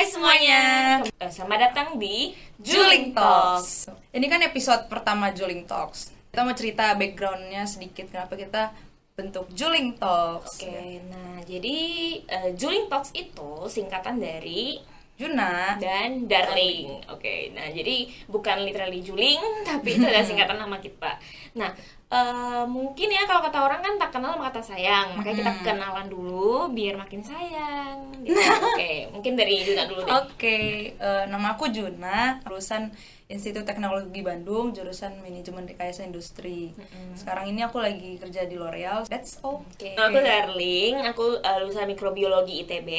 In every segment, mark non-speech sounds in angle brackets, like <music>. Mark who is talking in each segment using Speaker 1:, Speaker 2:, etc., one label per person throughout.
Speaker 1: Hai semuanya. Eh, Selamat datang di
Speaker 2: Juling Talks. Ini kan episode pertama Juling Talks. Kita mau cerita backgroundnya sedikit kenapa kita bentuk Juling Talks.
Speaker 1: Oke, nah jadi eh, Juling Talks itu singkatan dari
Speaker 2: Juna.
Speaker 1: dan Darling. Oke, nah jadi bukan literally Juling, <laughs> tapi itu adalah singkatan nama kita. Nah, eh, mungkin ya kalau kata orang kan tak kenal maka kata sayang, makanya kita kenalan dulu biar makin sayang. <laughs> Gitu. Oke, mungkin dari Juna dulu deh.
Speaker 2: Oke, eh, nama aku Juna, lulusan Institut Teknologi Bandung, jurusan Manajemen Rekayasa Industri. Sekarang ini aku lagi kerja di L'Oreal. That's all.
Speaker 1: Oke, aku Darling, aku uh, lulusan mikrobiologi ITB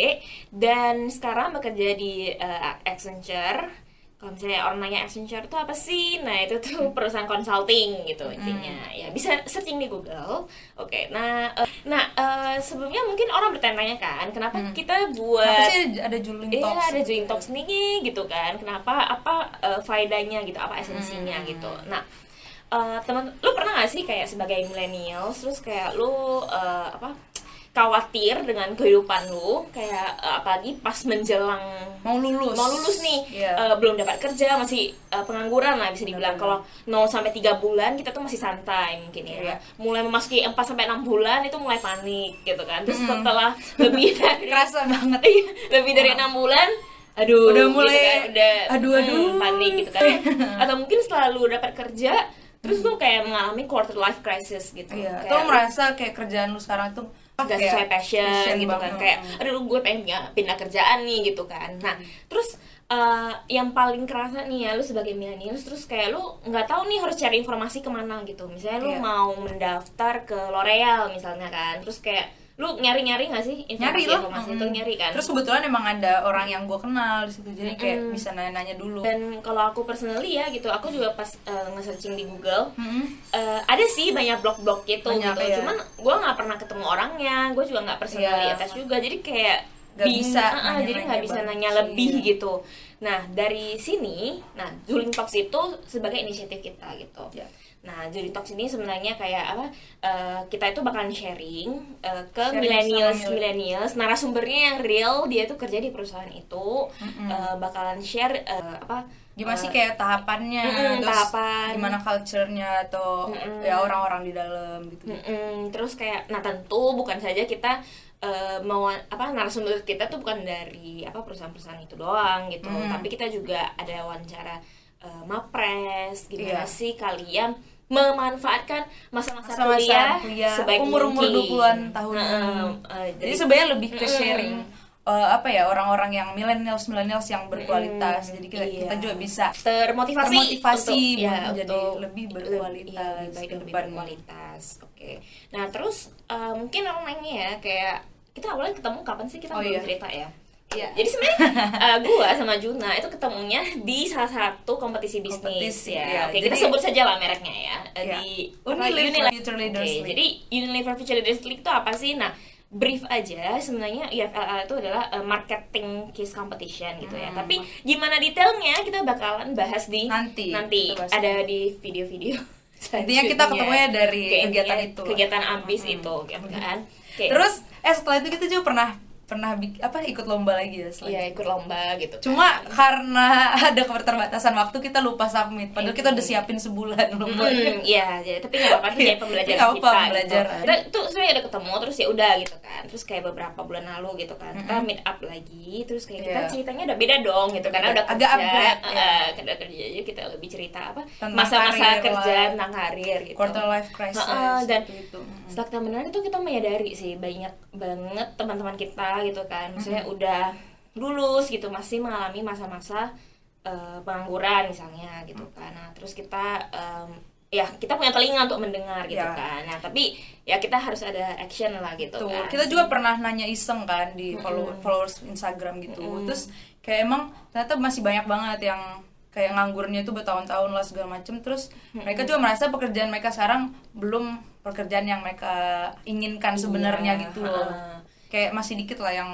Speaker 1: dan sekarang bekerja di uh, Accenture. Kalau misalnya orang nanya Accenture itu apa sih? Nah itu tuh perusahaan consulting gitu intinya. Ya bisa searching di Google. Oke, nah, uh, nah uh, sebelumnya mungkin orang bertanya-tanya kan, kenapa kita buat
Speaker 2: Kenapa sih ada Juling
Speaker 1: Iya
Speaker 2: Talks?
Speaker 1: ada Join Talks nih gitu kan. Kenapa apa eh, faedahnya gitu, apa esensinya
Speaker 2: Hmm.
Speaker 1: gitu. Nah, eh, teman lu pernah gak sih kayak sebagai millennials terus kayak lu eh, apa khawatir dengan kehidupan lu kayak eh, apalagi pas menjelang
Speaker 2: Mau lulus.
Speaker 1: mau lulus nih
Speaker 2: Iya.
Speaker 1: eh, belum dapat kerja masih eh, pengangguran lah bisa dibilang kalau 0 sampai 3 bulan kita tuh masih santai mungkin ya
Speaker 2: Iya.
Speaker 1: mulai memasuki 4 sampai 6 bulan itu mulai panik gitu kan terus setelah lebih <laughs> dari
Speaker 2: Kerasa banget.
Speaker 1: Iya, lebih dari enam bulan aduh
Speaker 2: Udah
Speaker 1: gitu
Speaker 2: mulai,
Speaker 1: kan, udah
Speaker 2: aduh,
Speaker 1: hmm,
Speaker 2: aduh.
Speaker 1: panik gitu kan <laughs> atau mungkin selalu dapat kerja terus lu kayak mengalami quarter life crisis gitu.
Speaker 2: Iya,
Speaker 1: Kayak lu
Speaker 2: merasa kayak kerjaan lu sekarang tuh
Speaker 1: gak
Speaker 2: kayak
Speaker 1: sesuai passion, gitu kan. kayak aduh gue pengen pindah, pindah kerjaan nih gitu kan. Nah terus eh, yang paling kerasa nih ya lu sebagai millennials terus kayak lu nggak tahu nih harus cari informasi ke mana gitu. Misalnya lu
Speaker 2: Iya.
Speaker 1: mau mendaftar ke L'Oreal misalnya kan. Terus kayak lu nyari-nyari nggak sih
Speaker 2: nyari lah
Speaker 1: informasi itu
Speaker 2: Mm-mm.
Speaker 1: nyari kan
Speaker 2: terus kebetulan emang ada orang yang gue kenal di situ jadi kayak
Speaker 1: Mm-mm.
Speaker 2: bisa nanya-nanya dulu
Speaker 1: dan kalau aku personally ya gitu aku juga pas eh, nge-searching di Google
Speaker 2: Mm-mm.
Speaker 1: eh, ada sih banyak blog-blog gitu
Speaker 2: Banyak,
Speaker 1: gitu
Speaker 2: iya.
Speaker 1: cuman gue nggak pernah ketemu orangnya gue juga nggak personally
Speaker 2: Iya.
Speaker 1: attach juga jadi kayak
Speaker 2: Nggak
Speaker 1: bing-
Speaker 2: bisa
Speaker 1: ah,
Speaker 2: nanya-nanya
Speaker 1: jadi nggak bisa nanya
Speaker 2: sih,
Speaker 1: lebih
Speaker 2: iya.
Speaker 1: gitu nah dari sini nah Juling Talks itu sebagai inisiatif kita gitu
Speaker 2: Ya.
Speaker 1: Nah, Juling Talks ini sebenarnya kayak apa? eh, kita itu bakalan sharing eh, ke millennials, millennials, narasumbernya yang real, dia tuh kerja di perusahaan itu, eh, bakalan share eh, apa?
Speaker 2: gimana sih kayak tahapannya
Speaker 1: Mm-mm,
Speaker 2: terus
Speaker 1: tahapan.
Speaker 2: gimana culture-nya atau
Speaker 1: Mm-mm.
Speaker 2: ya orang-orang di dalam gitu
Speaker 1: Mm-mm, terus kayak nah tentu bukan saja kita eh, mau apa narasumber kita tuh bukan dari apa perusahaan-perusahaan itu doang gitu
Speaker 2: Hmm.
Speaker 1: tapi kita juga ada wawancara eh, mapres gimana
Speaker 2: Iya.
Speaker 1: sih kalian memanfaatkan masa-masa kuliah,
Speaker 2: kuliah,
Speaker 1: sebaik
Speaker 2: umur-umur
Speaker 1: mungkin.
Speaker 2: 20-an tahun.
Speaker 1: Heeh, eh,
Speaker 2: jadi sebenarnya lebih ke sharing eh, apa ya orang-orang yang millennials millennials yang berkualitas jadi kita,
Speaker 1: Iya.
Speaker 2: kita juga bisa
Speaker 1: termotivasi,
Speaker 2: Termotivasi
Speaker 1: untuk, ya,
Speaker 2: menjadi
Speaker 1: untuk
Speaker 2: lebih
Speaker 1: lebih-
Speaker 2: berkualitas
Speaker 1: iya, lebih baik lebih berkualitas oke nah terus eh, mungkin orang nanya ya kayak kita awalnya ketemu kapan sih kita
Speaker 2: Oh,
Speaker 1: belum
Speaker 2: iya.
Speaker 1: cerita ya Iya, jadi sebenarnya <laughs> eh, gua sama Juna itu ketemunya di salah satu kompetisi bisnis
Speaker 2: Kompetisi,
Speaker 1: ya.
Speaker 2: iya.
Speaker 1: Oke, kita
Speaker 2: Jadi-
Speaker 1: sebut saja lah mereknya ya.
Speaker 2: Iya.
Speaker 1: Di apa,
Speaker 2: Unilever Future Leaders League.
Speaker 1: jadi Unilever Future Leaders League itu apa sih? Nah, brief aja sebenarnya IFLL itu adalah eh, marketing case competition gitu ya.
Speaker 2: Hmm.
Speaker 1: Tapi gimana detailnya kita bakalan bahas di
Speaker 2: Nanti,
Speaker 1: nanti
Speaker 2: kita
Speaker 1: ada di video-video.
Speaker 2: Intinya kita ketemunya dari kegiatan itu.
Speaker 1: Kegiatan ambis
Speaker 2: Hmm.
Speaker 1: itu gitu kan. Oke.
Speaker 2: terus eh setelah itu kita juga pernah pernah apa ikut lomba lagi ya setelah
Speaker 1: Iya ikut lomba gitu.
Speaker 2: cuma karena <laughs> ada keterbatasan waktu kita lupa submit padahal kita udah siapin sebulan <laughs> lomba
Speaker 1: Hmm, iya, jadi tapi nggak apa-apa itu
Speaker 2: Iya,
Speaker 1: jadi pembelajaran
Speaker 2: nggak
Speaker 1: kita.
Speaker 2: apa-apa, pembelajaran.
Speaker 1: Gitu. Kita tuh sebenarnya udah ketemu terus ya udah gitu kan. Terus kayak beberapa bulan lalu gitu kan. Kita meet up lagi terus kayak kita
Speaker 2: Iya.
Speaker 1: ceritanya udah beda dong gitu karena
Speaker 2: Beda.
Speaker 1: udah
Speaker 2: Agak
Speaker 1: kerja.
Speaker 2: upgrade,
Speaker 1: eh,
Speaker 2: ya.
Speaker 1: udah kerja aja kita lebih cerita apa masa-masa kerja
Speaker 2: lah.
Speaker 1: tentang karir gitu.
Speaker 2: quarter life crisis
Speaker 1: Heeh, dan
Speaker 2: seperti itu. Mm.
Speaker 1: setelah kita menarik itu kita menyadari sih banyak banget teman-teman kita gitu kan. Misalnya udah lulus gitu masih mengalami masa-masa eh, pengangguran misalnya gitu kan. Nah terus kita em, ya kita punya telinga untuk mendengar gitu
Speaker 2: Ya.
Speaker 1: kan. Nah tapi ya kita harus ada action lah gitu
Speaker 2: Tuh,
Speaker 1: kan.
Speaker 2: Kita juga pernah nanya iseng kan di follow- followers Instagram gitu. Terus kayak emang ternyata masih banyak banget yang kayak nganggurnya itu bertahun-tahun lah segala macem. Terus mereka juga merasa pekerjaan mereka sekarang belum pekerjaan yang mereka inginkan sebenarnya
Speaker 1: Iya,
Speaker 2: gitu loh. Kayak masih dikit lah yang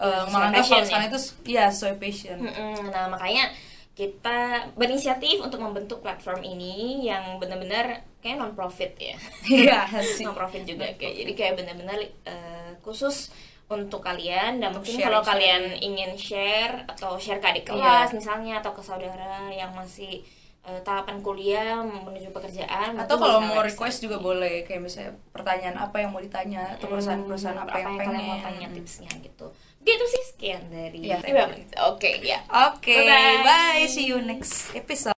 Speaker 1: sesuai
Speaker 2: menganggap kalau
Speaker 1: ya.
Speaker 2: itu ya sesuai passion.
Speaker 1: Mm-mm. Nah makanya kita berinisiatif untuk membentuk platform ini yang benar-benar kayak non profit ya. <laughs>
Speaker 2: Iya
Speaker 1: non profit juga kayak jadi kayak benar-benar eh, khusus untuk kalian dan
Speaker 2: Untuk
Speaker 1: mungkin kalau kalian ingin share atau share ke adik
Speaker 2: Iya.
Speaker 1: kelas misalnya atau ke saudara yang masih eh, tahapan kuliah menuju pekerjaan
Speaker 2: atau kalau mau request juga boleh kayak misalnya pertanyaan apa yang mau ditanya atau perusahaan-perusahaan
Speaker 1: Hmm,
Speaker 2: apa, yang
Speaker 1: kalian
Speaker 2: pengen
Speaker 1: mau tanya tipsnya gitu gitu sih sekian dari
Speaker 2: Iya,
Speaker 1: Ibam. oke ya
Speaker 2: Oke,
Speaker 1: Bye-bye.
Speaker 2: bye. See you next episode.